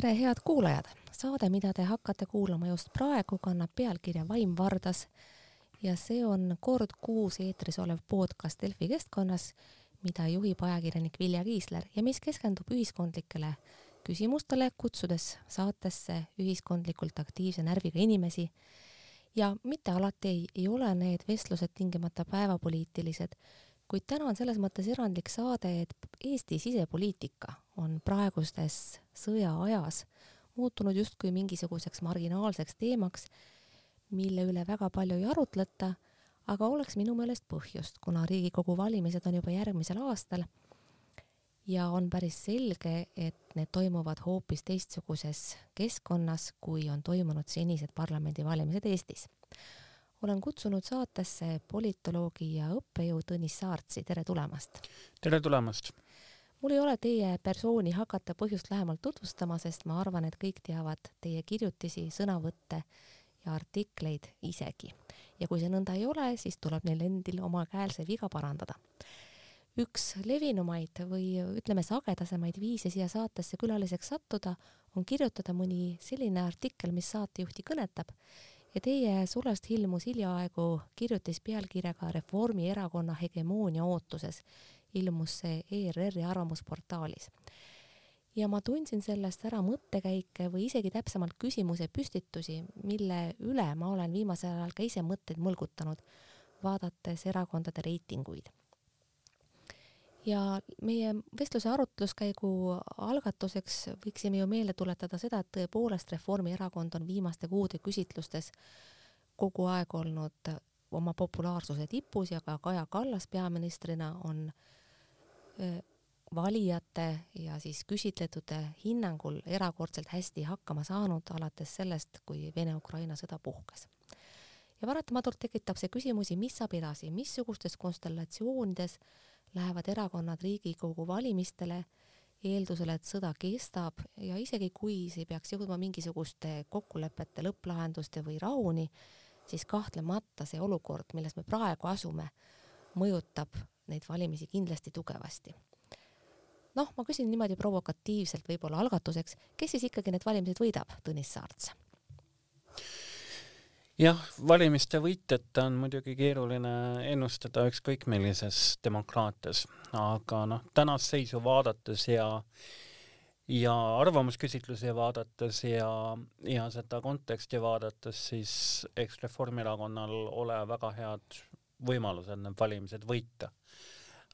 tere, head kuulajad! saade, mida te hakkate kuulama just praegu, kannab pealkirja Vaim Vardas ja see on kord kuus eetris olev podcast Delfi keskkonnas, mida juhib ajakirjanik Vilja Kiisler ja mis keskendub ühiskondlikele küsimustele, kutsudes saatesse ühiskondlikult aktiivse närviga inimesi. ja mitte alati ei, ei ole need vestlused tingimata päevapoliitilised kuid täna on selles mõttes erandlik saade, et Eesti sisepoliitika on praegustes sõjaajas muutunud justkui mingisuguseks marginaalseks teemaks, mille üle väga palju ei arutleta, aga oleks minu meelest põhjust, kuna Riigikogu valimised on juba järgmisel aastal ja on päris selge, et need toimuvad hoopis teistsuguses keskkonnas, kui on toimunud senised parlamendivalimised Eestis olen kutsunud saatesse politoloogi ja õppejõu Tõnis Saartsi, tere tulemast! tere tulemast! Mul ei ole teie persooni hakata põhjust lähemalt tutvustama, sest ma arvan, et kõik teavad teie kirjutisi, sõnavõtte ja artikleid isegi. ja kui see nõnda ei ole, siis tuleb neil endil oma käel see viga parandada. üks levinumaid või ütleme, sagedasemaid viise siia saatesse külaliseks sattuda on kirjutada mõni selline artikkel, mis saatejuhti kõnetab ja teie sulest ilmus hiljaaegu kirjutis pealkirjaga Reformierakonna hegemoonia ootuses, ilmus see ERR-i arvamusportaalis. ja ma tundsin sellest ära mõttekäike või isegi täpsemalt küsimuse püstitusi, mille üle ma olen viimasel ajal ka ise mõtteid mõlgutanud, vaadates erakondade reitinguid ja meie vestluse arutluskäigu algatuseks võiksime ju meelde tuletada seda, et tõepoolest Reformierakond on viimaste kuude küsitlustes kogu aeg olnud oma populaarsuse tipus ja ka Kaja Kallas peaministrina on valijate ja siis küsitletute hinnangul erakordselt hästi hakkama saanud alates sellest, kui Vene-Ukraina sõda puhkes. ja paratamatult tekitab see küsimusi, mis saab edasi, missugustes konstellatsioonides lähevad erakonnad Riigikogu valimistele eeldusel, et sõda kestab ja isegi kui see peaks jõudma mingisuguste kokkulepete, lõpplahenduste või rahuni, siis kahtlemata see olukord, milles me praegu asume, mõjutab neid valimisi kindlasti tugevasti. noh, ma küsin niimoodi provokatiivselt võib-olla algatuseks, kes siis ikkagi need valimised võidab, Tõnis Saarts? jah, valimiste võitjat on muidugi keeruline ennustada ükskõik millises demokraatias, aga noh, tänast seisu vaadates ja ja arvamusküsitlusi vaadates ja, ja seda konteksti vaadates, siis eks Reformierakonnal ole väga head võimalused need valimised võita.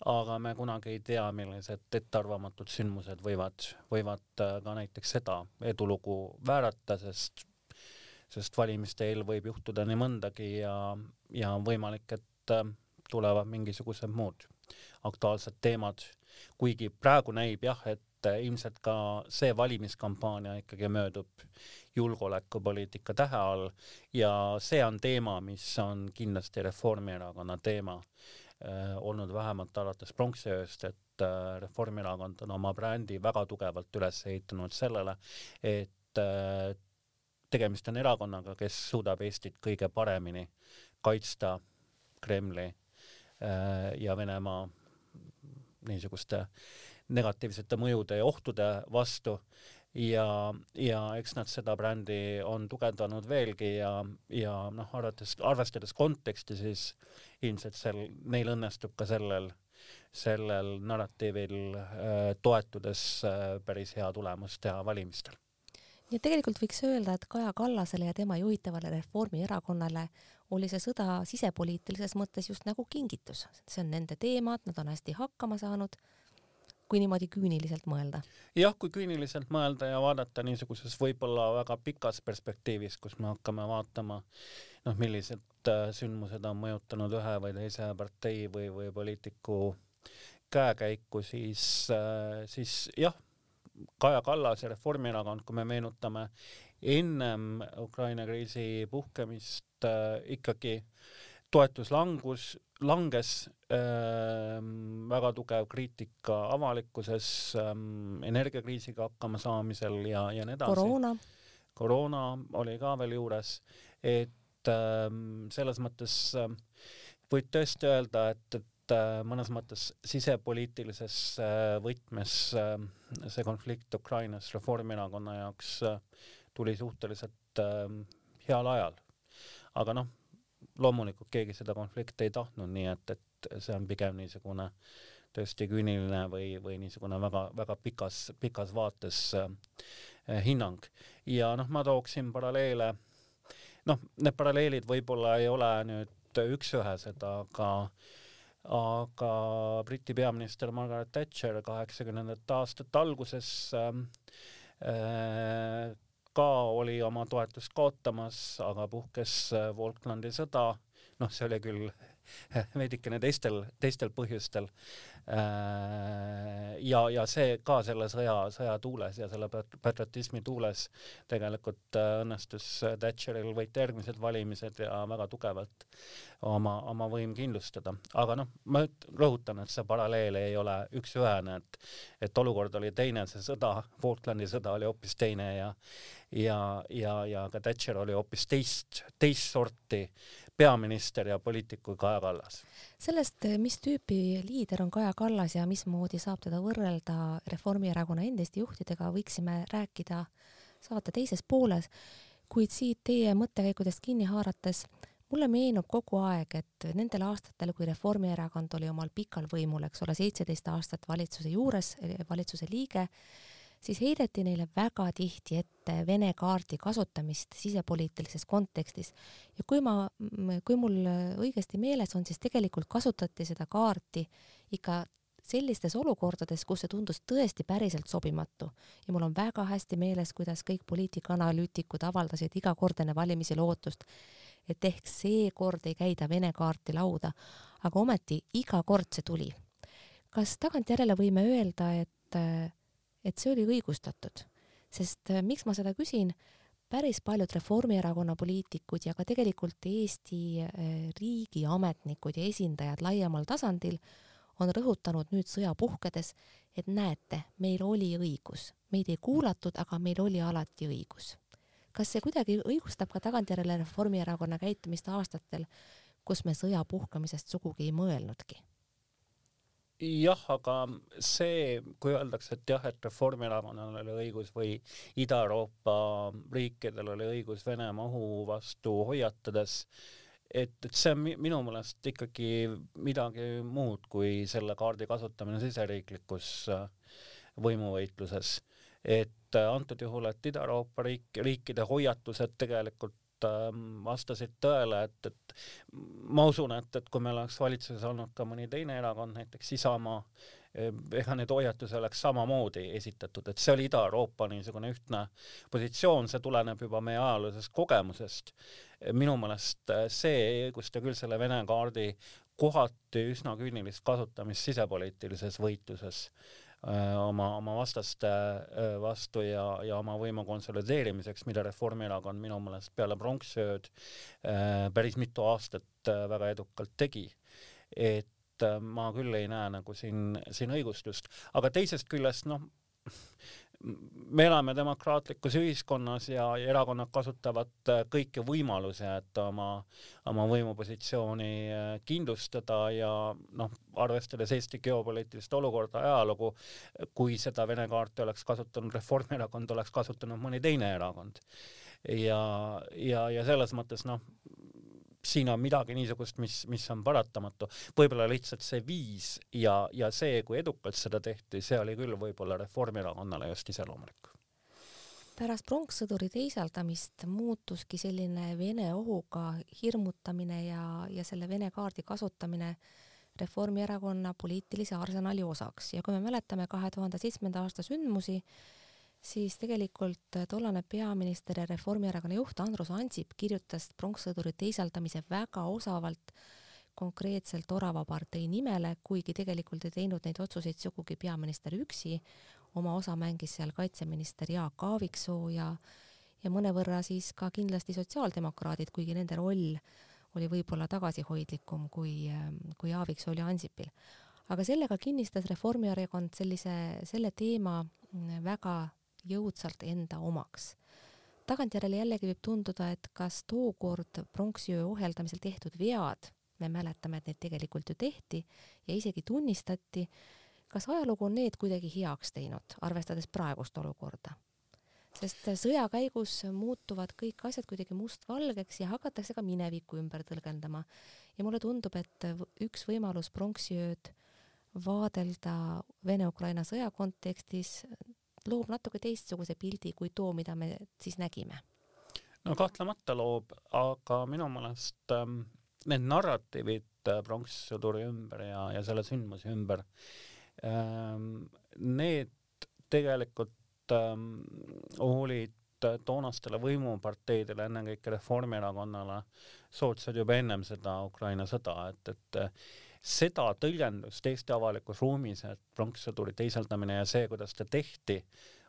Aga me kunagi ei tea, millised ettearvamatud sündmused võivad, võivad ka näiteks seda edulugu väärata, sest sest valimiste eel võib juhtuda nii mõndagi ja, ja on võimalik, et äh, tulevad mingisugused muud aktuaalsed teemad, kuigi praegu näib jah, et äh, ilmselt ka see valimiskampaania ikkagi möödub julgeolekupoliitika tähe all ja see on teema, mis on kindlasti Reformierakonna teema. äh, olnud vähemalt alates pronksiööst, et äh, Reformierakond on oma brändi väga tugevalt üles ehitanud sellele, et äh, tegemist on erakonnaga, kes suudab Eestit kõige paremini kaitsta Kremli äh, ja Venemaa niisuguste negatiivsete mõjude ja ohtude vastu ja, ja eks nad seda brändi on tugevdanud veelgi ja, ja noh, arvates, arvestades konteksti, siis ilmselt sel, neil õnnestub ka sellel, sellel narratiivil äh, toetudes äh, päris hea tulemus teha valimistel. Nii et tegelikult võiks öelda, et Kaja Kallasele ja tema juhitavale Reformierakonnale oli see sõda sisepoliitilises mõttes just nagu kingitus, see on nende teemad, nad on hästi hakkama saanud, kui niimoodi küüniliselt mõelda. jah, kui küüniliselt mõelda ja vaadata niisuguses võib-olla väga pikas perspektiivis, kus me hakkame vaatama noh, millised äh, sündmused on mõjutanud ühe või teise partei või, või poliitiku käekäiku, siis, äh, siis jah, Kaja Kallas ja Reformierakond, kui me meenutame ennem Ukraina kriisi puhkemist äh, ikkagi toetuslangus, langes äh, väga tugev kriitika avalikkuses äh, energiakriisiga hakkama saamisel ja, ja nii edasi. koroona. koroona oli ka veel juures, et äh, selles mõttes äh, võib tõesti öelda, et, et äh, mõnes mõttes sisepoliitilises äh, võtmes äh, see konflikt Ukrainas Reformierakonna jaoks tuli suhteliselt heal ajal. aga noh, loomulikult keegi seda konflikti ei tahtnud, nii et, et see on pigem niisugune tõesti küüniline või, või niisugune väga-väga pikas, pikas vaates äh, hinnang. ja noh, ma tooksin paralleele, noh, need paralleelid võib-olla ei ole nüüd üks-ühesed, aga aga Briti peaminister Margaret Thatcher kaheksakümnendate aastate alguses ähm, äh, ka oli oma toetust kaotamas, aga puhkes äh, Falklandi sõda, noh, see oli küll veidikene teistel, teistel põhjustel. Äh, ja, ja see ka selle sõja, sõja tuules ja selle patriotismi tuules tegelikult äh, õnnestus Thatcheril võita järgmised valimised ja väga tugevalt oma, oma võim kindlustada. aga noh, ma rõhutan, et see paralleel ei ole üks-ühene, et, et olukord oli teine, see sõda, Falklandi sõda oli hoopis teine ja ja, ja, ja ka Thatcher oli hoopis teist, teist sorti peaminister ja poliitik kui Kaja Kallas. sellest, mis tüüpi liider on Kaja Kallas ja mismoodi saab teda võrrelda Reformierakonna endiste juhtidega, võiksime rääkida saate teises pooles, kuid siit teie mõttekäikudest kinni haarates mulle meenub kogu aeg, et nendel aastatel, kui Reformierakond oli omal pikal võimul, eks ole, seitseteist aastat valitsuse juures, valitsuse liige, siis heideti neile väga tihti ette Vene kaardi kasutamist sisepoliitilises kontekstis. ja kui ma, kui mul õigesti meeles on, siis tegelikult kasutati seda kaarti ikka sellistes olukordades, kus see tundus tõesti päriselt sobimatu ja mul on väga hästi meeles, kuidas kõik poliitikaanalüütikud avaldasid iga kord enne valimisi lootust, et ehk seekord ei käida Vene kaarti lauda, aga ometi iga kord see tuli. kas tagantjärele võime öelda, et et see oli õigustatud. sest äh, miks ma seda küsin, päris paljud Reformierakonna poliitikud ja ka tegelikult Eesti äh, riigi ametnikud ja esindajad laiemal tasandil on rõhutanud nüüd sõja puhkedes, et näete, meil oli õigus, meid ei kuulatud, aga meil oli alati õigus. kas see kuidagi õigustab ka tagantjärele Reformierakonna käitumist aastatel, kus me sõja puhkamisest sugugi ei mõelnudki? Jah, aga see, kui öeldakse, et jah, et Reformierakonnal oli õigus või Ida-Euroopa riikidel oli õigus Venemaa ohu vastu hoiatades, et, et see on minu meelest ikkagi midagi muud kui selle kaardi kasutamine siseriiklikus äh, võimuvõitluses. et äh, antud juhul, et Ida-Euroopa riik, riikide hoiatused tegelikult vastasid tõele, et, et ma usun, et, et kui meil oleks valitsuses olnud ka mõni teine erakond, näiteks Isamaa, ega need hoiatusi oleks samamoodi esitatud, et see oli Ida-Euroopa niisugune ühtne positsioon, see tuleneb juba meie ajaloolisest kogemusest. minu meelest eh, see ei õigusta küll selle Vene kaardi kohati üsna küünilist kasutamist sisepoliitilises võitluses Äh, oma, oma vastaste äh, vastu ja, ja oma võimu konsolideerimiseks, mida Reformierakond minu meelest peale pronksööd äh, päris mitu aastat väga edukalt tegi. et ma küll ei näe nagu siin, siin õigustust, aga teisest küljest noh, me elame demokraatlikus ühiskonnas ja, erakonnad kasutavad äh, kõiki võimalusi, et oma, oma võimupositsiooni äh, kindlustada ja noh, arvestades Eesti geopoliitilist olukorda, ajalugu, kui seda Vene kaarti oleks kasutanud Reformierakond, oleks kasutanud mõni teine erakond. ja, ja, ja selles mõttes noh, siin on midagi niisugust, mis, mis on paratamatu. võib-olla lihtsalt see viis ja, ja see, kui edukalt seda tehti, see oli küll võib-olla Reformierakonnale just iseloomulik. pärast pronkssõduri teisaldamist muutuski selline Vene ohuga hirmutamine ja, ja selle Vene kaardi kasutamine Reformierakonna poliitilise arsenali osaks ja kui me mäletame kahe tuhande seitsmenda aasta sündmusi, siis tegelikult tollane peaminister ja Reformierakonna juht Andrus Ansip kirjutas pronkssõduri teisaldamise väga osavalt konkreetselt Orava partei nimele, kuigi tegelikult ei teinud neid otsuseid sugugi peaminister üksi, oma osa mängis seal kaitseminister Jaak Aaviksoo ja ja mõnevõrra siis ka kindlasti sotsiaaldemokraadid, kuigi nende roll oli võib-olla tagasihoidlikum kui, kui Aaviksoo oli Ansipil. aga sellega kinnistas Reformierakond sellise, selle teema väga jõudsalt enda omaks. tagantjärele jällegi võib tunduda, et kas tookord pronksiöö ohjeldamisel tehtud vead me mäletame, et neid tegelikult ju tehti ja isegi tunnistati. kas ajalugu on need kuidagi heaks teinud, arvestades praegust olukorda? sest sõja käigus muutuvad kõik asjad kuidagi mustvalgeks ja hakatakse ka minevikku ümber tõlgendama. ja mulle tundub, et üks võimalus pronksiööd vaadelda Vene-Ukraina sõja kontekstis loob natuke teistsuguse pildi kui too, mida me siis nägime. no kahtlemata loob, aga minu meelest ähm, need narratiivid äh, pronkssõduri ümber ja, ja selle sündmuse ümber ähm,, need tegelikult ähm, olid toonastele võimuparteidele, ennekõike Reformierakonnale, soodsad juba ennem seda Ukraina sõda, et, et seda tõlgendust Eesti avalikus ruumis, et pronkssõduri teisaldamine ja see, kuidas ta tehti,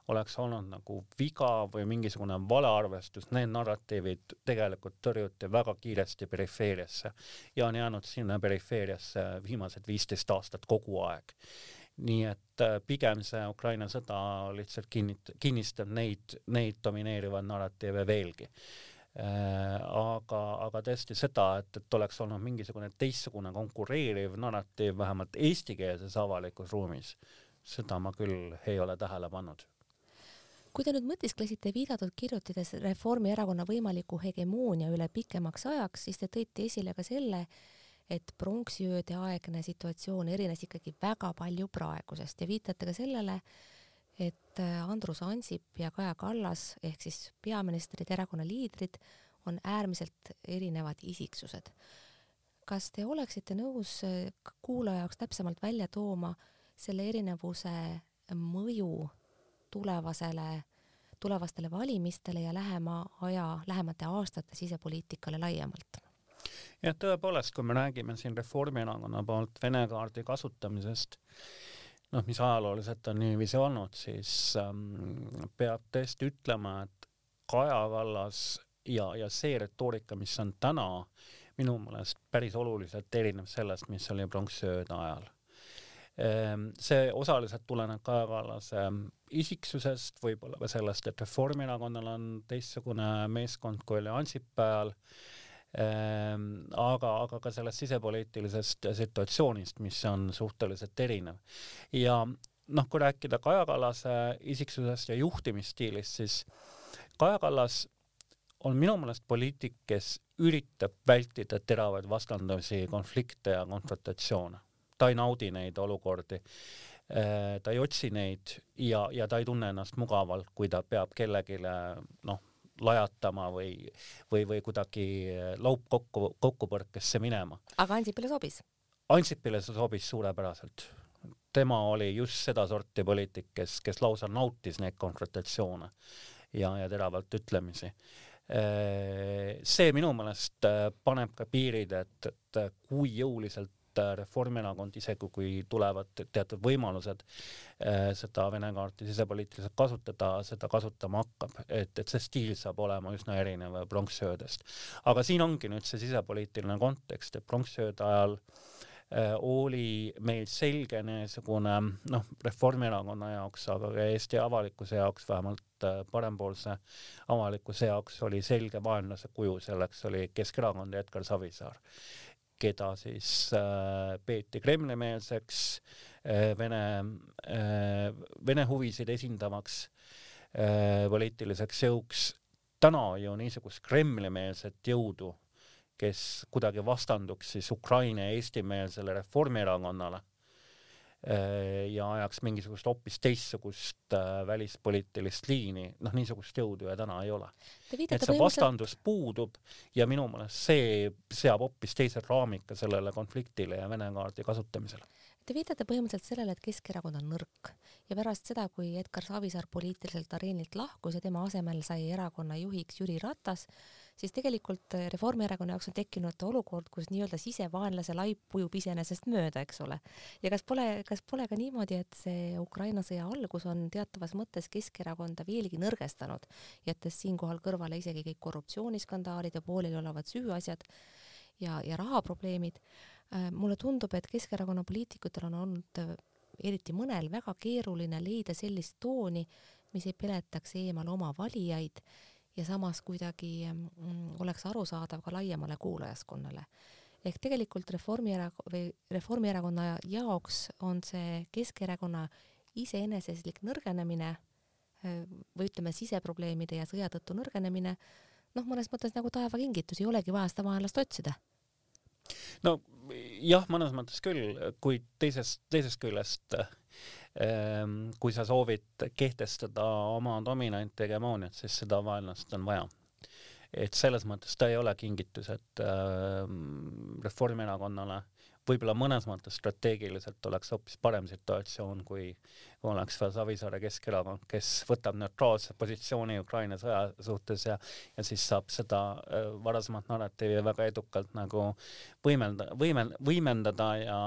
oleks olnud nagu viga või mingisugune valearvestus, need narratiivid tegelikult tõrjuti väga kiiresti perifeeriasse ja on jäänud sinna perifeeriasse viimased viisteist aastat kogu aeg. nii et äh, pigem see Ukraina sõda lihtsalt kinnit-, kinnistab neid, neid domineerivaid narratiive veelgi aga, aga tõesti seda, et, et oleks olnud mingisugune teistsugune konkureeriv narratiiv vähemalt eestikeelses avalikus ruumis, seda ma küll ei ole tähele pannud. Kui te nüüd mõtisklesite viidatud kirjutides Reformierakonna võimaliku hegemoonia üle pikemaks ajaks, siis te tõite esile ka selle, et pronksiööde aegne situatsioon erines ikkagi väga palju praegusest ja viitate ka sellele, et äh, Andrus Ansip ja Kaja Kallas ehk siis peaministrid, erakonna liidrid on äärmiselt erinevad isiksused. kas te oleksite nõus äh, kuulaja jaoks täpsemalt välja tooma selle erinevuse mõju tulevasele, tulevastele valimistele ja lähema aja, lähemate aastate sisepoliitikale laiemalt? jah, tõepoolest, kui me räägime siin Reformierakonna poolt Vene kaardi kasutamisest, noh, mis ajalooliselt on niiviisi olnud, siis ähm, peab tõesti ütlema, et Kaja Kallas ja, ja see retoorika, mis on täna, minu meelest päris oluliselt erineb sellest, mis oli pronksiööde ajal. Ähm, see osaliselt tuleneb Kaja Kallase isiksusest, võib-olla ka sellest, et Reformierakonnal on teistsugune meeskond, kui oli Ansipi ajal aga, aga ka sellest sisepoliitilisest situatsioonist, mis on suhteliselt erinev. ja noh, kui rääkida Kaja Kallase isiksusest ja juhtimisstiilist, siis Kaja Kallas on minu meelest poliitik, kes üritab vältida teravaid vastandusi, konflikte ja konfrontatsioone. ta ei naudi neid olukordi, ehm, ta ei otsi neid ja, ja ta ei tunne ennast mugavalt, kui ta peab kellelegi noh, lajatama või, või, või kuidagi laupkokku, kokkupõrkesse minema. aga Ansipile sobis? Ansipile see sobis suurepäraselt. tema oli just sedasorti poliitik, kes, kes lausa nautis neid konfrontatsioone ja, ja teravalt ütlemisi see minu meelest paneb ka piirid, et, et kui jõuliselt et Reformierakond, isegi kui tulevad teatud võimalused äh, seda Vene kaarti sisepoliitiliselt kasutada, seda kasutama hakkab, et, et see stiil saab olema üsna erinev pronksiöödest. aga siin ongi nüüd see sisepoliitiline kontekst, et pronksiööde ajal äh, oli meil selge niisugune noh, Reformierakonna jaoks, aga ka Eesti avalikkuse jaoks, vähemalt äh, parempoolse avalikkuse jaoks oli selge vaenlase kuju, selleks oli Keskerakond ja Edgar Savisaar keda siis äh, peeti Kremli-meelseks äh,, Vene äh,, Vene huvisid esindavaks poliitiliseks jõuks. täna ju niisugust Kremli-meelset jõudu, kes kuidagi vastanduks siis Ukraina ja Eesti-meelsele Reformierakonnale ja ajaks mingisugust hoopis teistsugust äh, välispoliitilist liini, noh, niisugust jõudu ja täna ei ole. et see vastandus puudub ja minu meelest see seab hoopis teise raamika sellele konfliktile ja Vene kaardi kasutamisele Te viitate põhimõtteliselt sellele, et Keskerakond on nõrk ja pärast seda, kui Edgar Savisaar poliitiliselt areenilt lahkus ja tema asemel sai erakonna juhiks Jüri Ratas, siis tegelikult Reformierakonna jaoks on tekkinud olukord, kus nii-öelda sisevaenlase laip ujub iseenesest mööda, eks ole. ja kas pole, kas pole ka niimoodi, et see Ukraina sõja algus on teatavas mõttes Keskerakonda veelgi nõrgestanud, jättes siinkohal kõrvale isegi kõik korruptsiooniskandaalid ja pooleliolevad süüasjad ja, ja rahaprobleemid Äh, mulle tundub, et Keskerakonna poliitikutel on olnud äh, eriti mõnel väga keeruline leida sellist tooni, mis ei peletaks eemal oma valijaid ja samas kuidagi mm, oleks arusaadav ka laiemale kuulajaskonnale. ehk tegelikult Reformierakonna või Reformierakonna jaoks on see Keskerakonna iseeneseslik nõrgenemine või ütleme, siseprobleemide ja sõja tõttu nõrgenemine, noh, mõnes mõttes nagu taevakingitus, ei olegi vaja seda vaenlast otsida. No jah, mõnes mõttes küll, kuid teisest, teisest küljest ähm, kui sa soovid kehtestada oma dominanti hegemooniat, siis seda vaenlast on vaja. Et selles mõttes ta ei ole kingitus, et äh, Reformierakonnale võib-olla mõnes mõttes strateegiliselt oleks hoopis parem situatsioon, kui oleks veel Savisaare Keskerakond, kes võtab neutraalse positsiooni Ukraina sõja suhtes ja, ja siis saab seda äh, varasemat narratiivi väga edukalt nagu võimelda, võimel-, võimendada ja,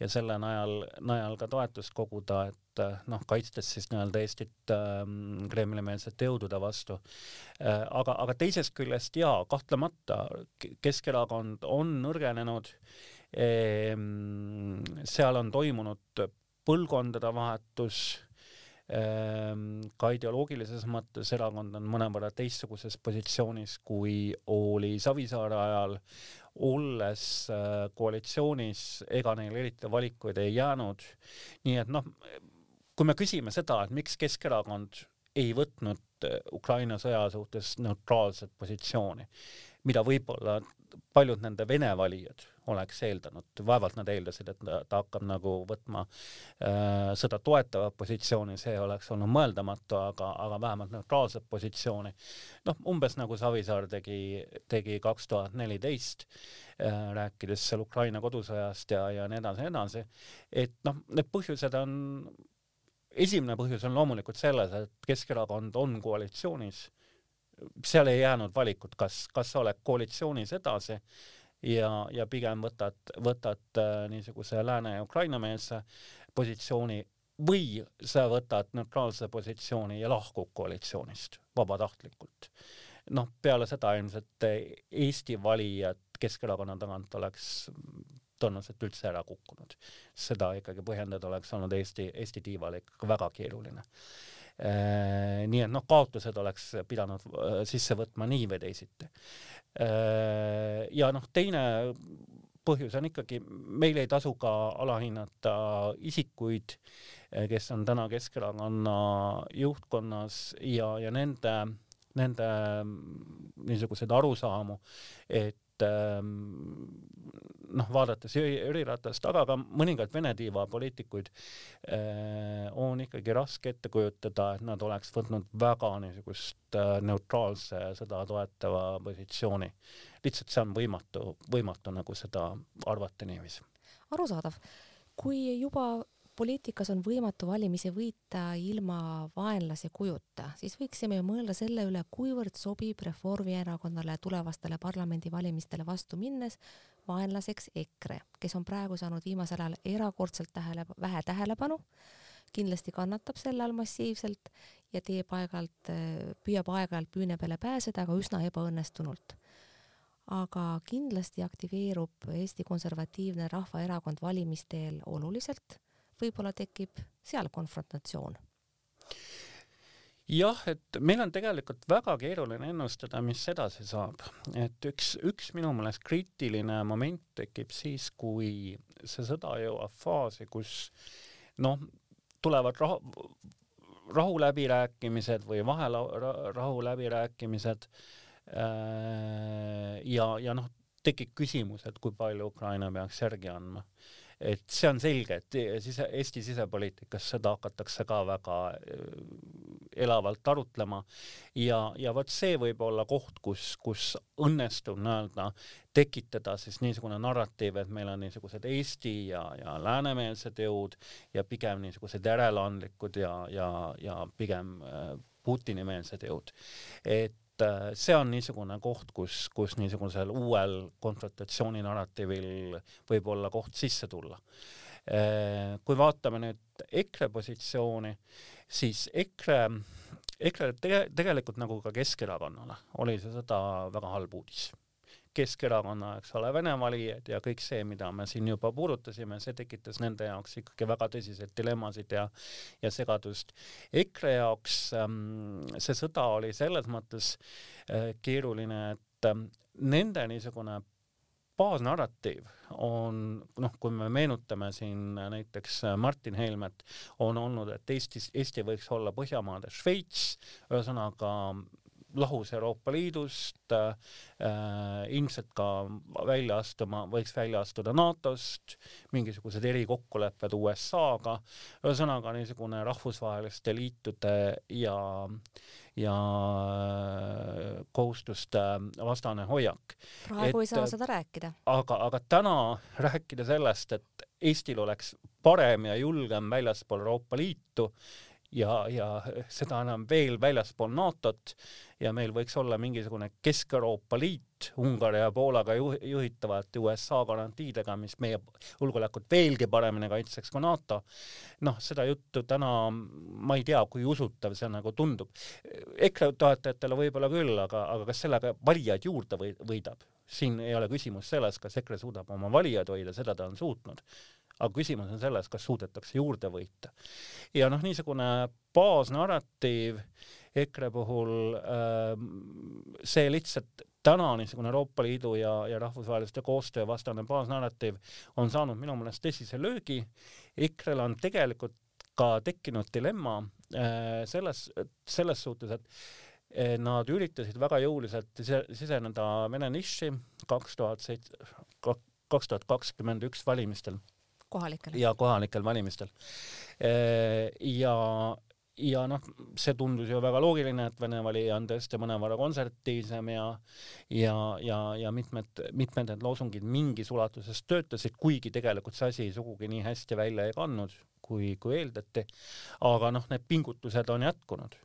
ja selle najal, najal ka toetust koguda, et äh, noh, kaitstes siis nii-öelda Eestit ähm, Kremli-meelsete jõudude vastu äh,. aga, aga teisest küljest jaa, kahtlemata Keskerakond on nõrgenenud ehm,. Seal on toimunud põlvkondade vahetus ehm, ka ideoloogilises mõttes erakond on mõnevõrra teistsuguses positsioonis, kui oli Savisaare ajal, olles äh, koalitsioonis, ega neil eriti valikuid ei jäänud. nii et noh, kui me küsime seda, et miks Keskerakond ei võtnud äh, Ukraina sõja suhtes neutraalset positsiooni, mida võib-olla paljud nende Vene valijad oleks eeldanud, vaevalt nad eeldasid, et ta hakkab nagu võtma äh, seda toetavat positsiooni, see oleks olnud mõeldamatu, aga, aga vähemalt neutraalset positsiooni. noh, umbes nagu Savisaar tegi, tegi kaks tuhat neliteist, äh, rääkides seal Ukraina kodusõjast ja, ja nii edasi nii edasi, et noh, need põhjused on esimene põhjus on loomulikult selles, et Keskerakond on koalitsioonis, seal ei jäänud valikut, kas, kas sa oled koalitsioonis edasi ja, ja pigem võtad, võtad äh, niisuguse lääne ja Ukraina-meelse positsiooni või sa võtad neutraalse positsiooni ja lahkud koalitsioonist vabatahtlikult. noh, peale seda ilmselt Eesti valijad Keskerakonna tagant oleks tõenäoliselt üldse ära kukkunud. seda ikkagi põhjendada oleks olnud Eesti, Eesti tiivale ikkagi väga keeruline. Äh, nii et noh, kaotused oleks pidanud äh, sisse võtma nii või teisiti. Äh, ja noh, teine põhjus on ikkagi, meil ei tasu ka alahinnata isikuid, kes on täna Keskerakonna juhtkonnas ja, ja nende, nende niisuguseid arusaamu, et ähm, noh, vaadates Jüri Ratast, aga ka mõningaid Vene tiiva poliitikuid äh, on ikkagi raske ette kujutada, et nad oleks võtnud väga niisugust äh, neutraalse sõda toetava positsiooni. lihtsalt see on võimatu, võimatu nagu seda arvata niiviisi. arusaadav. kui juba poliitikas on võimatu valimisi võita ilma vaenlase kujuta, siis võiksime ju mõelda selle üle, kuivõrd sobib Reformierakonnale tulevastele parlamendivalimistele vastu minnes vaenlaseks EKRE, kes on praegu saanud viimasel ajal erakordselt tähele, vähe tähelepanu, kindlasti kannatab selle all massiivselt ja teeb aeg-ajalt, püüab aeg-ajalt püüne peale pääseda, aga üsna ebaõnnestunult. aga kindlasti aktiveerub Eesti Konservatiivne Rahvaerakond valimisteel oluliselt, võib-olla tekib seal konfrontatsioon. Jah, et meil on tegelikult väga keeruline ennustada, mis edasi saab, et üks, üks minu meelest kriitiline moment tekib siis, kui see sõda jõuab faasi, kus noh, tulevad rahu, rahuläbirääkimised või vaherahuläbirääkimised äh, ja, ja noh, tekib küsimus, et kui palju Ukraina peaks järgi andma et see on selge, et sise, Eesti sisepoliitikas seda hakatakse ka väga äh, elavalt arutlema ja, ja vot see võib olla koht, kus, kus õnnestub nii-öelda tekitada siis niisugune narratiiv, et meil on niisugused Eesti ja, ja läänemeelsed jõud ja pigem niisugused järeleandlikud ja, ja, ja pigem äh, Putini-meelsed jõud. et see on niisugune koht, kus, kus niisugusel uuel konfrontatsiooni narratiivil võib olla koht sisse tulla. Äh, kui vaatame nüüd EKRE positsiooni, siis EKRE, EKRE tege, tegelikult nagu ka Keskerakonnale oli see sõda väga halb uudis Keskerakonna, eks ole, Vene valijad ja kõik see, mida me siin juba puudutasime, see tekitas nende jaoks ikkagi väga tõsiseid dilemmasid ja ja segadust. EKRE jaoks ähm, see sõda oli selles mõttes äh, keeruline, et ähm, nende niisugune baasnarratiiv on noh, kui me meenutame siin näiteks Martin Helmet, on olnud, et Eestis, Eesti võiks olla Põhjamaade Šveits, ühesõnaga lahus Euroopa Liidust äh,, ilmselt ka välja astuma, võiks välja astuda NATO-st, mingisugused erikokkulepped USA-ga, ühesõnaga niisugune rahvusvaheliste liitude ja ja äh, kohustuste vastane hoiak. praegu et, ei saa seda rääkida. aga, aga täna rääkida sellest, et Eestil oleks parem ja julgem väljaspool Euroopa Liitu ja, ja seda enam veel väljaspool NATO-t ja meil võiks olla mingisugune Kesk-Euroopa Liit Ungari ja Poolaga juhitavate USA garantiidega, mis meie julgeolekut veelgi paremini kaitseks kui NATO. noh, seda juttu täna ma ei tea, kui usutav see nagu tundub. EKRE toetajatele võib-olla küll, aga, aga kas sellega valijaid juurde või, võidab? siin ei ole küsimus selles, kas EKRE suudab oma valijaid hoida, seda ta on suutnud aga küsimus on selles, kas suudetakse juurde võita. ja noh, niisugune baasnarratiiv EKRE puhul äh, see lihtsalt täna niisugune Euroopa Liidu ja, ja rahvusvaheliste koostöö vastane baasnarratiiv on saanud minu meelest tõsise löögi. EKRE-l on tegelikult ka tekkinud dilemma äh, selles, selles suhtes, et nad üritasid väga jõuliselt siseneda Vene niši kaks tuhat seitse, kaks tuhat kakskümmend üks valimistel kohalikel. ja kohalikel valimistel. Ja, ja noh, see tundus ju väga loogiline, et Vene valija on tõesti mõnevõrra konservatiivsem ja ja, ja, ja mitmed, mitmed need loosungid mingis ulatuses töötasid, kuigi tegelikult see asi sugugi nii hästi välja ei kandnud, kui, kui eeldati. aga noh, need pingutused on jätkunud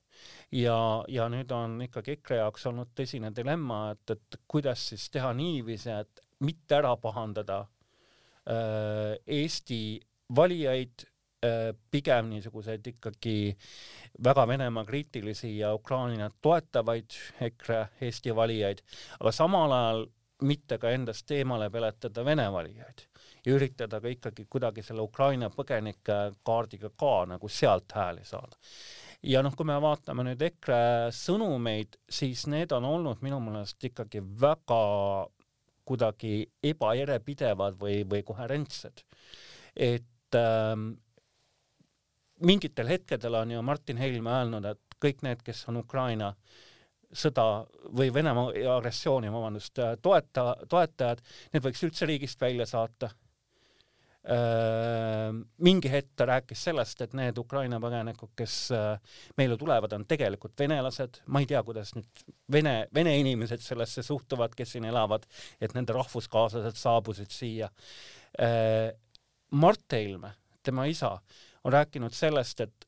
ja, ja nüüd on ikkagi EKRE jaoks olnud tõsine dilemma, et, et kuidas siis teha niiviisi, et mitte ära pahandada Eesti valijaid Äh, pigem niisuguseid ikkagi väga Venemaa kriitilisi ja Ukrainat toetavaid EKRE Eesti valijaid, aga samal ajal mitte ka endast eemale peletada Vene valijaid ja üritada ka ikkagi kuidagi selle Ukraina põgenike kaardiga ka nagu sealt hääli saada. ja noh, kui me vaatame nüüd EKRE sõnumeid, siis need on olnud minu meelest ikkagi väga kuidagi ebajärjepidevad või, või koherentsed. et ähm, mingitel hetkedel on ju Martin Helme öelnud, et kõik need, kes on Ukraina sõda või Venemaa agressiooni, vabandust, toeta, toetajad, need võiks üldse riigist välja saata. Mingi hetk ta rääkis sellest, et need Ukraina põgenikud, kes meile tulevad, on tegelikult venelased, ma ei tea, kuidas nüüd vene, vene inimesed sellesse suhtuvad, kes siin elavad, et nende rahvuskaaslased saabusid siia. Mart Helme, tema isa, on rääkinud sellest, et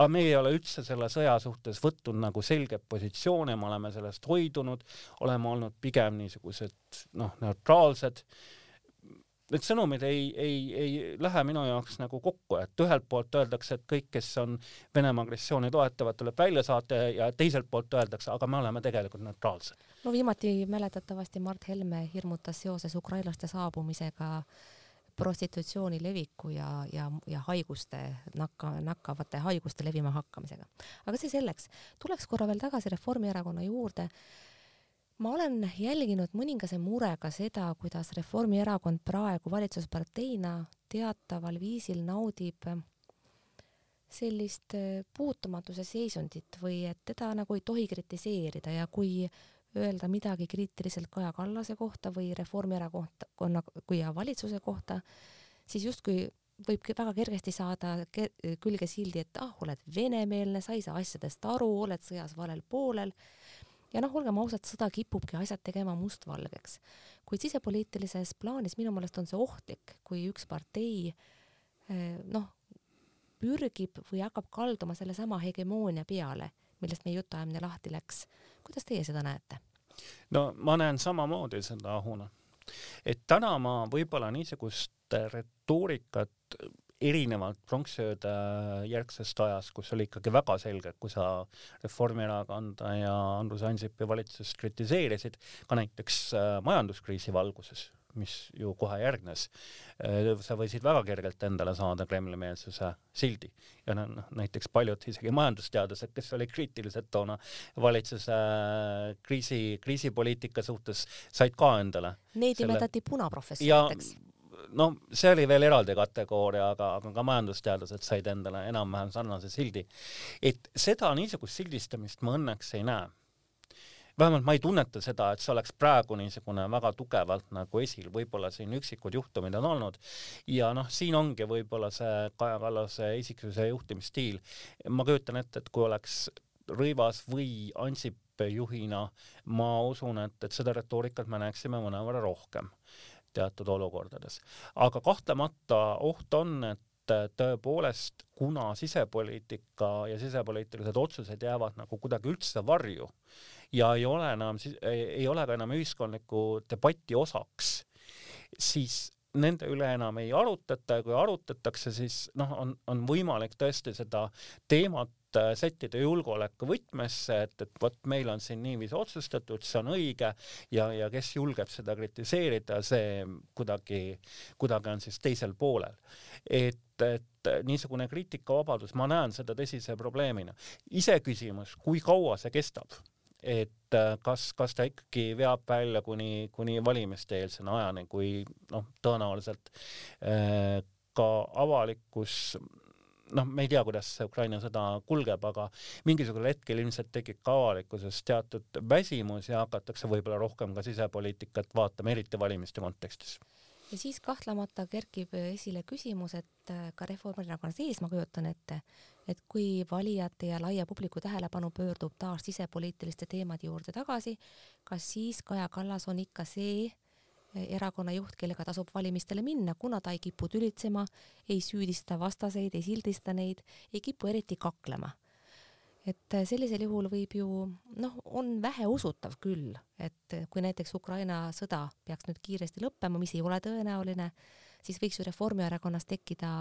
aga me ei ole üldse selle sõja suhtes võtnud nagu selget positsioone, me oleme sellest hoidunud, oleme olnud pigem niisugused noh, neutraalsed. Need sõnumid ei, ei, ei lähe minu jaoks nagu kokku, et ühelt poolt öeldakse, et kõik, kes on Venemaa agressiooni toetavad, tuleb välja saata ja teiselt poolt öeldakse, aga me oleme tegelikult neutraalsed. no viimati mäletatavasti Mart Helme hirmutas seoses ukrainlaste saabumisega prostitutsiooni leviku ja, ja, ja haiguste, nakka, nakkavate haiguste levima hakkamisega. aga see selleks, tuleks korra veel tagasi Reformierakonna juurde. Ma olen jälginud mõningase murega seda, kuidas Reformierakond praegu valitsusparteina teataval viisil naudib sellist puutumatuse seisundit või et teda nagu ei tohi kritiseerida ja kui öelda midagi kriitiliselt Kaja Kallase kohta või Reformierakonna kui valitsuse kohta, siis justkui võib väga kergesti saada külge sildi, et ah, oled venemeelne, sa ei saa asjadest aru, oled sõjas valel poolel. Ja noh, olgem ausad, sõda kipubki asjad tegema mustvalgeks. kuid sisepoliitilises plaanis minu meelest on see ohtlik, kui üks partei eh, noh, pürgib või hakkab kalduma sellesama hegemoonia peale millest meie jutuajamine lahti läks. kuidas teie seda näete? no ma näen samamoodi seda ahuna. et täna ma võib-olla niisugust retoorikat erinevalt pronksiööde järgsest ajast, kus oli ikkagi väga selge, et kui sa Reformierakonda ja Andrus Ansipi valitsust kritiseerisid, ka näiteks äh, majanduskriisi valguses, mis ju kohe järgnes, sa võisid väga kergelt endale saada Kremli-meelsuse sildi ja noh, näiteks paljud isegi majandusteadlased, kes olid kriitilised toona valitsuse kriisi, kriisipoliitika suhtes, said ka endale. Neid nimetati punaprofessoriteks no see oli veel eraldi kategooria, aga, aga ka majandusteadlased said endale enam-vähem sarnase sildi. et seda niisugust sildistamist ma õnneks ei näe. vähemalt ma ei tunneta seda, et see oleks praegu niisugune väga tugevalt nagu esil, võib-olla siin üksikud juhtumid on olnud ja noh, siin ongi võib-olla see Kaja Kallase isiksuse juhtimisstiil. ma kujutan ette, et kui oleks Rõivas või Ansip juhina, ma usun, et, et seda retoorikat me näeksime mõnevõrra rohkem teatud olukordades. aga kahtlemata oht on, et tõepoolest, kuna sisepoliitika ja sisepoliitilised otsused jäävad nagu kuidagi üldse varju ja ei ole enam, ei ole ka enam ühiskondliku debati osaks, siis nende üle enam ei arutata ja kui arutatakse, siis noh, on, on võimalik tõesti seda teemat Äh, sättida julgeoleku võtmesse, et, et vot meil on siin niiviisi otsustatud, see on õige ja, ja kes julgeb seda kritiseerida, see kuidagi, kuidagi on siis teisel poolel. et, et niisugune kriitikavabadus, ma näen seda tõsise probleemina. iseküsimus, kui kaua see kestab et äh, kas, kas ta ikkagi veab välja kuni, kuni valimiste-eelsena ajani, kui noh, tõenäoliselt äh, ka avalikkus noh, me ei tea, kuidas see Ukraina sõda kulgeb, aga mingisugusel hetkel ilmselt tekib ka avalikkuses teatud väsimus ja hakatakse võib-olla rohkem ka sisepoliitikat vaatama, eriti valimiste kontekstis. Ja siis kahtlemata kerkib esile küsimus, et äh, ka Reformierakonna sees ma kujutan ette, et kui valijate ja laia publiku tähelepanu pöördub taas sisepoliitiliste teemade juurde tagasi, kas siis Kaja Kallas on ikka see erakonna juht, kellega tasub valimistele minna, kuna ta ei kipu tülitsema, ei süüdista vastaseid, ei sildista neid, ei kipu eriti kaklema. et sellisel juhul võib ju noh, on väheusutav küll, et kui näiteks Ukraina sõda peaks nüüd kiiresti lõppema, mis ei ole tõenäoline, siis võiks ju Reformierakonnas tekkida,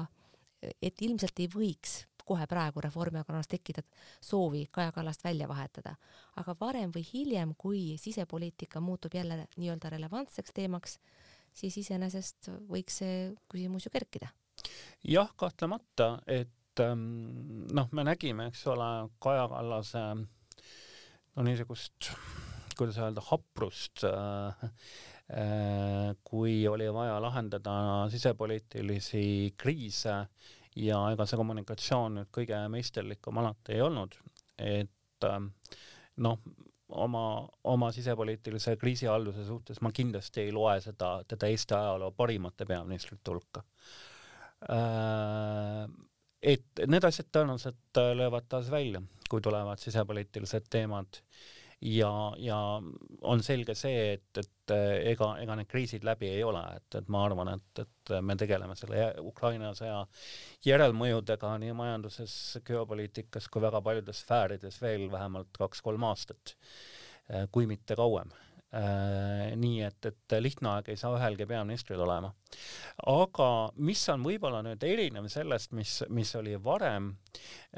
et ilmselt ei võiks kohe praegu Reformierakonnas tekkida soovi Kaja Kallast välja vahetada. aga varem või hiljem, kui sisepoliitika muutub jälle nii-öelda relevantseks teemaks, siis iseenesest võiks see küsimus ju kerkida. jah, kahtlemata, et ähm, noh, me nägime, eks ole, Kaja Kallase no niisugust, kuidas öelda, haprust äh, äh, kui oli vaja lahendada sisepoliitilisi kriise ja ega see kommunikatsioon nüüd kõige meisterlikum alati ei olnud, et ähm, noh, oma, oma sisepoliitilise kriisihalduse suhtes ma kindlasti ei loe seda, teda Eesti ajaloo parimate peaministrite hulka. Äh, et need asjad tõenäoliselt löövad taas välja, kui tulevad sisepoliitilised teemad ja, ja on selge see, et, et ega, ega need kriisid läbi ei ole, et, et ma arvan, et, et me tegeleme selle Ukraina sõja järelmõjudega nii majanduses, geopoliitikas kui väga paljudes sfäärides veel vähemalt kaks-kolm aastat, kui mitte kauem. Äh, nii et, et lihtne aeg ei saa ühelgi peaministril olema. aga mis on võib-olla nüüd erinev sellest, mis, mis oli varem,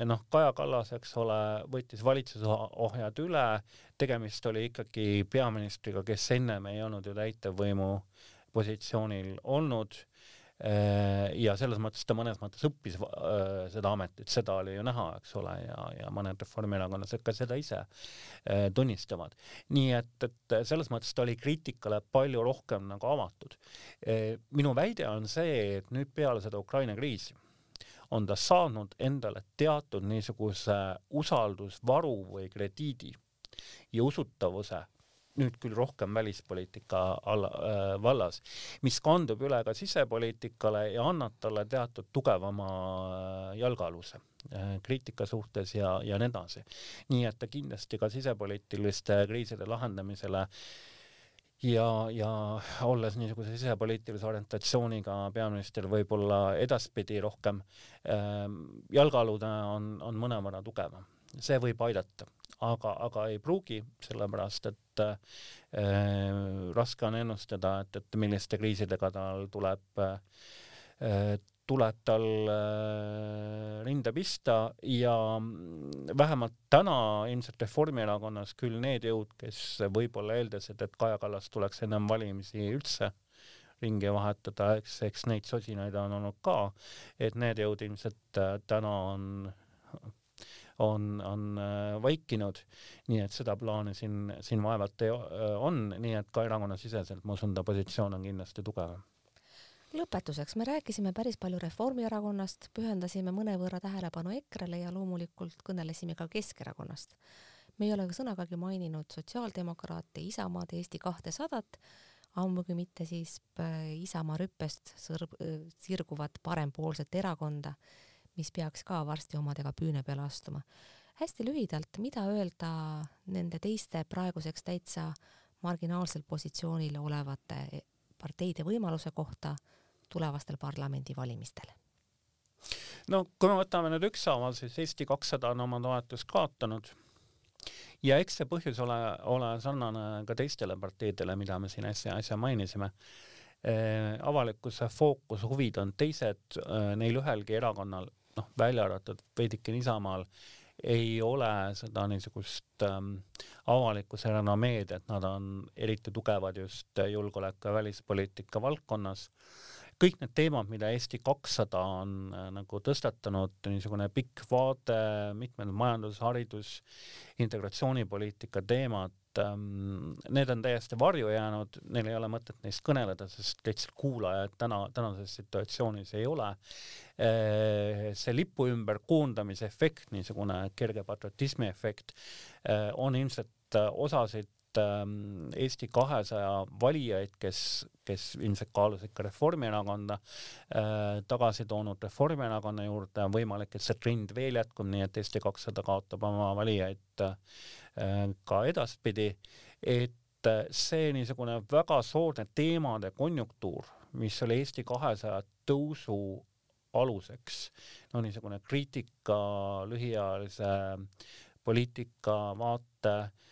noh, Kaja Kallas, eks ole, võttis valitsuse ohjad üle, tegemist oli ikkagi peaministriga, kes ennem ei olnud ju täitevvõimu positsioonil olnud Äh, ja selles mõttes ta mõnes mõttes õppis äh, seda ametit, seda oli ju näha, eks ole, ja, ja mõned reformierakondlased ka seda ise äh, tunnistavad. nii et, et selles mõttes ta oli kriitikale palju rohkem nagu avatud. minu väide on see, et nüüd peale seda Ukraina kriisi on ta saanud endale teatud niisuguse usaldusvaru või krediidi ja usutavuse nüüd küll rohkem välispoliitika alla äh,, vallas, mis kandub üle ka sisepoliitikale ja annab talle teatud tugevama äh, jalgealuse äh, kriitika suhtes ja, ja nii edasi. nii et ta kindlasti ka sisepoliitiliste kriiside lahendamisele ja, ja olles niisuguse sisepoliitilise orientatsiooniga peaminister võib-olla edaspidi rohkem äh, jalgealune on, on mõnevõrra tugevam. see võib aidata aga, aga ei pruugi, sellepärast et äh, raske on ennustada, et, et milliste kriisidega tal tuleb äh, tuleb tal äh, rinde pista ja vähemalt täna ilmselt Reformierakonnas küll need jõud, kes võib-olla eeldasid, et Kaja Kallas tuleks ennem valimisi üldse ringi vahetada, eks, eks neid sosinaid on olnud ka, et need jõud ilmselt äh, täna on on, on äh, vaikinud, nii et seda plaani siin, siin vaevalt ei, on, nii et ka erakonnasiseselt ma usun, ta positsioon on kindlasti tugevam. Lõpetuseks. Me rääkisime päris palju Reformierakonnast, pühendasime mõnevõrra tähelepanu EKRE-le ja loomulikult kõnelesime ka Keskerakonnast. me ei ole sõnagagi maininud sotsiaaldemokraate, Isamaad, Eesti kahtesadat, ammugi mitte siis äh, Isamaa rüppest sõrb, äh, sirguvat parempoolset erakonda, mis peaks ka varsti omadega püüne peale astuma. hästi lühidalt, mida öelda nende teiste praeguseks täitsa marginaalsel positsioonil olevate parteide võimaluse kohta tulevastel parlamendivalimistel? no kui me võtame nüüd ükshaaval, siis Eesti kakssada on oma toetust kaotanud ja eks see põhjus ole, ole sarnane ka teistele parteidele, mida me siin äsja, äsja mainisime eh,. avalikkuse fookus, huvid on teised eh,, neil ühelgi erakonnal, noh, välja arvatud veidikene Isamaal, ei ole seda niisugust ähm, avalikkuse renomeed, et nad on eriti tugevad just julgeoleku ja välispoliitika valdkonnas. Kõik need teemad, mida Eesti kakssada on äh, nagu tõstatanud, niisugune pikk vaade, mitmed majandus, haridus, integratsioonipoliitika teemad, ähm, need on täiesti varju jäänud, neil ei ole mõtet neist kõneleda, sest lihtsalt kuulajaid täna, tänases situatsioonis ei ole. Äh, see lipu ümber koondamise efekt, niisugune kerge patriotismi efekt, äh, on ilmselt osasid Ähm, Eesti kahesaja valijaid, kes, kes ilmselt kaalusid ka Reformierakonda, äh, tagasi toonud Reformierakonna juurde, on võimalik, et see trend veel jätkub, nii et Eesti kakssada kaotab oma valijaid äh, ka edaspidi, et äh, see niisugune väga soodne teemade konjunktuur, mis oli Eesti kahesaja tõusu aluseks, no niisugune kriitika lühiajalise poliitika vaate Ehm,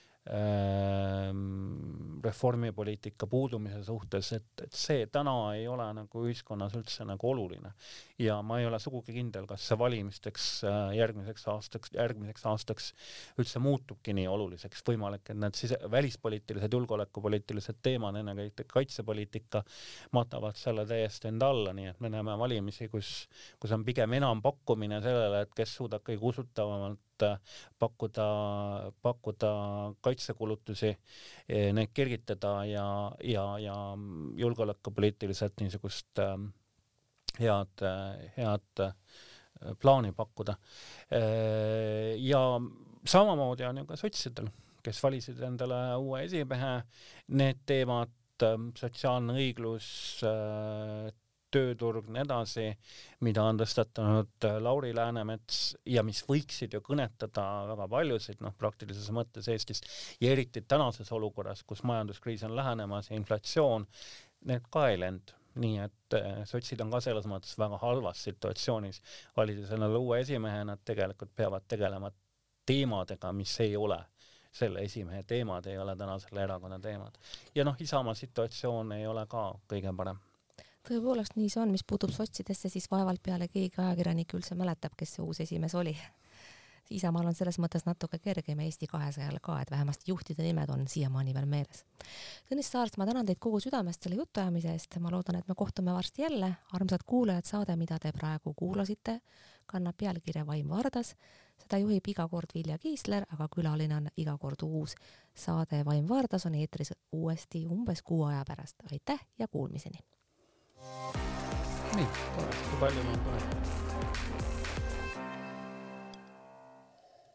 reformipoliitika puudumise suhtes, et, et see täna ei ole nagu ühiskonnas üldse nagu oluline. ja ma ei ole sugugi kindel, kas see valimisteks äh, järgmiseks aastaks, järgmiseks aastaks üldse muutubki nii oluliseks, võimalik, et need sise, välispoliitilised, julgeolekupoliitilised teemad, ennekõike kaitsepoliitika, matavad selle täiesti enda alla, nii et me näeme valimisi, kus, kus on pigem enampakkumine sellele, et kes suudab kõige usutavamalt et pakkuda, pakkuda kaitsekulutusi, eh, neid kergitada ja, ja, ja julgeolekupoliitiliselt niisugust ähm, head, head äh, plaani pakkuda. Äh, ja samamoodi on ju ka sotsidel, kes valisid endale uue esimehe, need teemad, sotsiaalne õiglus, äh, tööturg, nii edasi, mida on tõstatanud äh, Lauri Läänemets ja mis võiksid ju kõnetada väga paljusid, noh, praktilises mõttes Eestis ja eriti tänases olukorras, kus majanduskriis on lähenemas ja inflatsioon, need ka ei lend. Nii et äh, sotsid on ka selles mõttes väga halvas situatsioonis, valides endale uue esimehe, nad tegelikult peavad tegelema teemadega, mis ei ole selle esimehe teemad, ei ole täna selle erakonna teemad. ja noh, Isamaa situatsioon ei ole ka kõige parem tõepoolest nii see on, mis puutub sotsidesse, siis vaevalt peale keegi ajakirjanik üldse mäletab, kes see uus esimees oli. Isamaal on selles mõttes natuke kergem Eesti kahesajal ka, et vähemasti juhtide nimed on siiamaani veel meeles. Tõnis Saart, ma tänan teid kogu südamest selle jutuajamise eest, ma loodan, et me kohtume varsti jälle. armsad kuulajad, saade, mida te praegu kuulasite, kannab pealkirja Vaim Vardas. seda juhib iga kord Vilja Kiisler, aga külaline on iga kord uus. saade Vaim Vardas on eetris uuesti umbes kuu aja pärast. aitäh ja kuulmiseni! Nii, kui palju ma olen põnev.